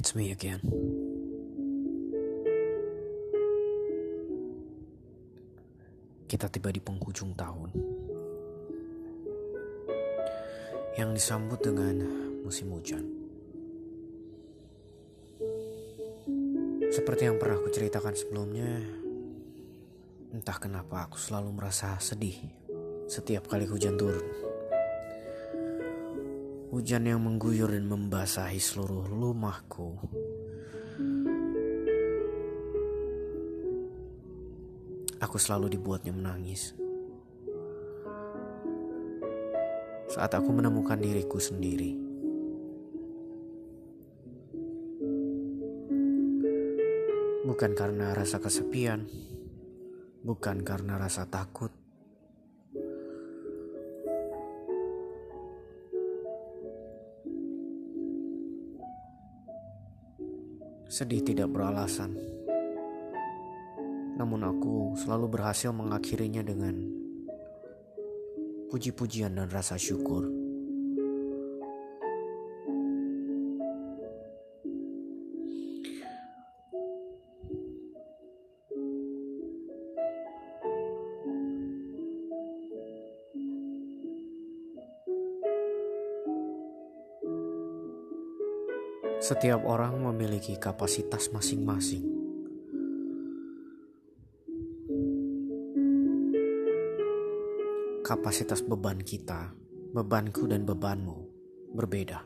It's me again. Kita tiba di penghujung tahun yang disambut dengan musim hujan. Seperti yang pernah aku ceritakan sebelumnya, entah kenapa aku selalu merasa sedih setiap kali hujan turun. Hujan yang mengguyur dan membasahi seluruh rumahku. Aku selalu dibuatnya menangis. Saat aku menemukan diriku sendiri. Bukan karena rasa kesepian, bukan karena rasa takut, Sedih tidak beralasan. Namun aku selalu berhasil mengakhirinya dengan puji-pujian dan rasa syukur. Setiap orang memiliki kapasitas masing-masing. Kapasitas beban kita, bebanku dan bebanmu berbeda.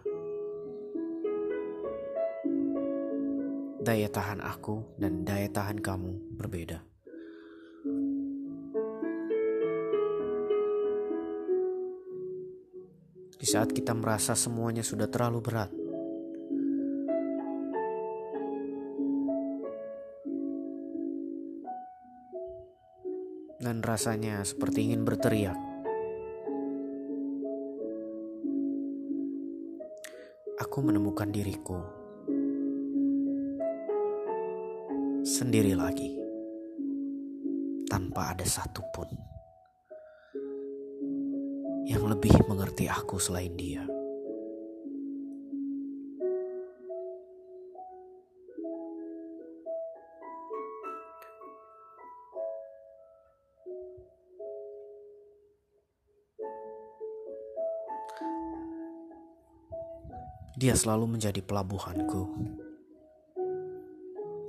Daya tahan aku dan daya tahan kamu berbeda. Di saat kita merasa semuanya sudah terlalu berat, dan rasanya seperti ingin berteriak. Aku menemukan diriku sendiri lagi, tanpa ada satupun yang lebih mengerti aku selain dia. Dia selalu menjadi pelabuhanku,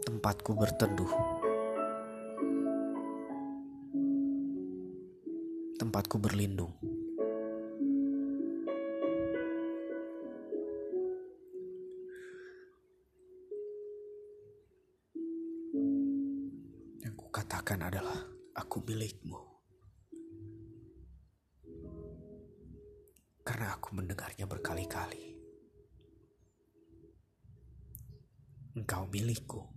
tempatku berteduh, tempatku berlindung. Yang kukatakan adalah aku milikmu. Karena aku mendengarnya berkali-kali. Engkau milikku.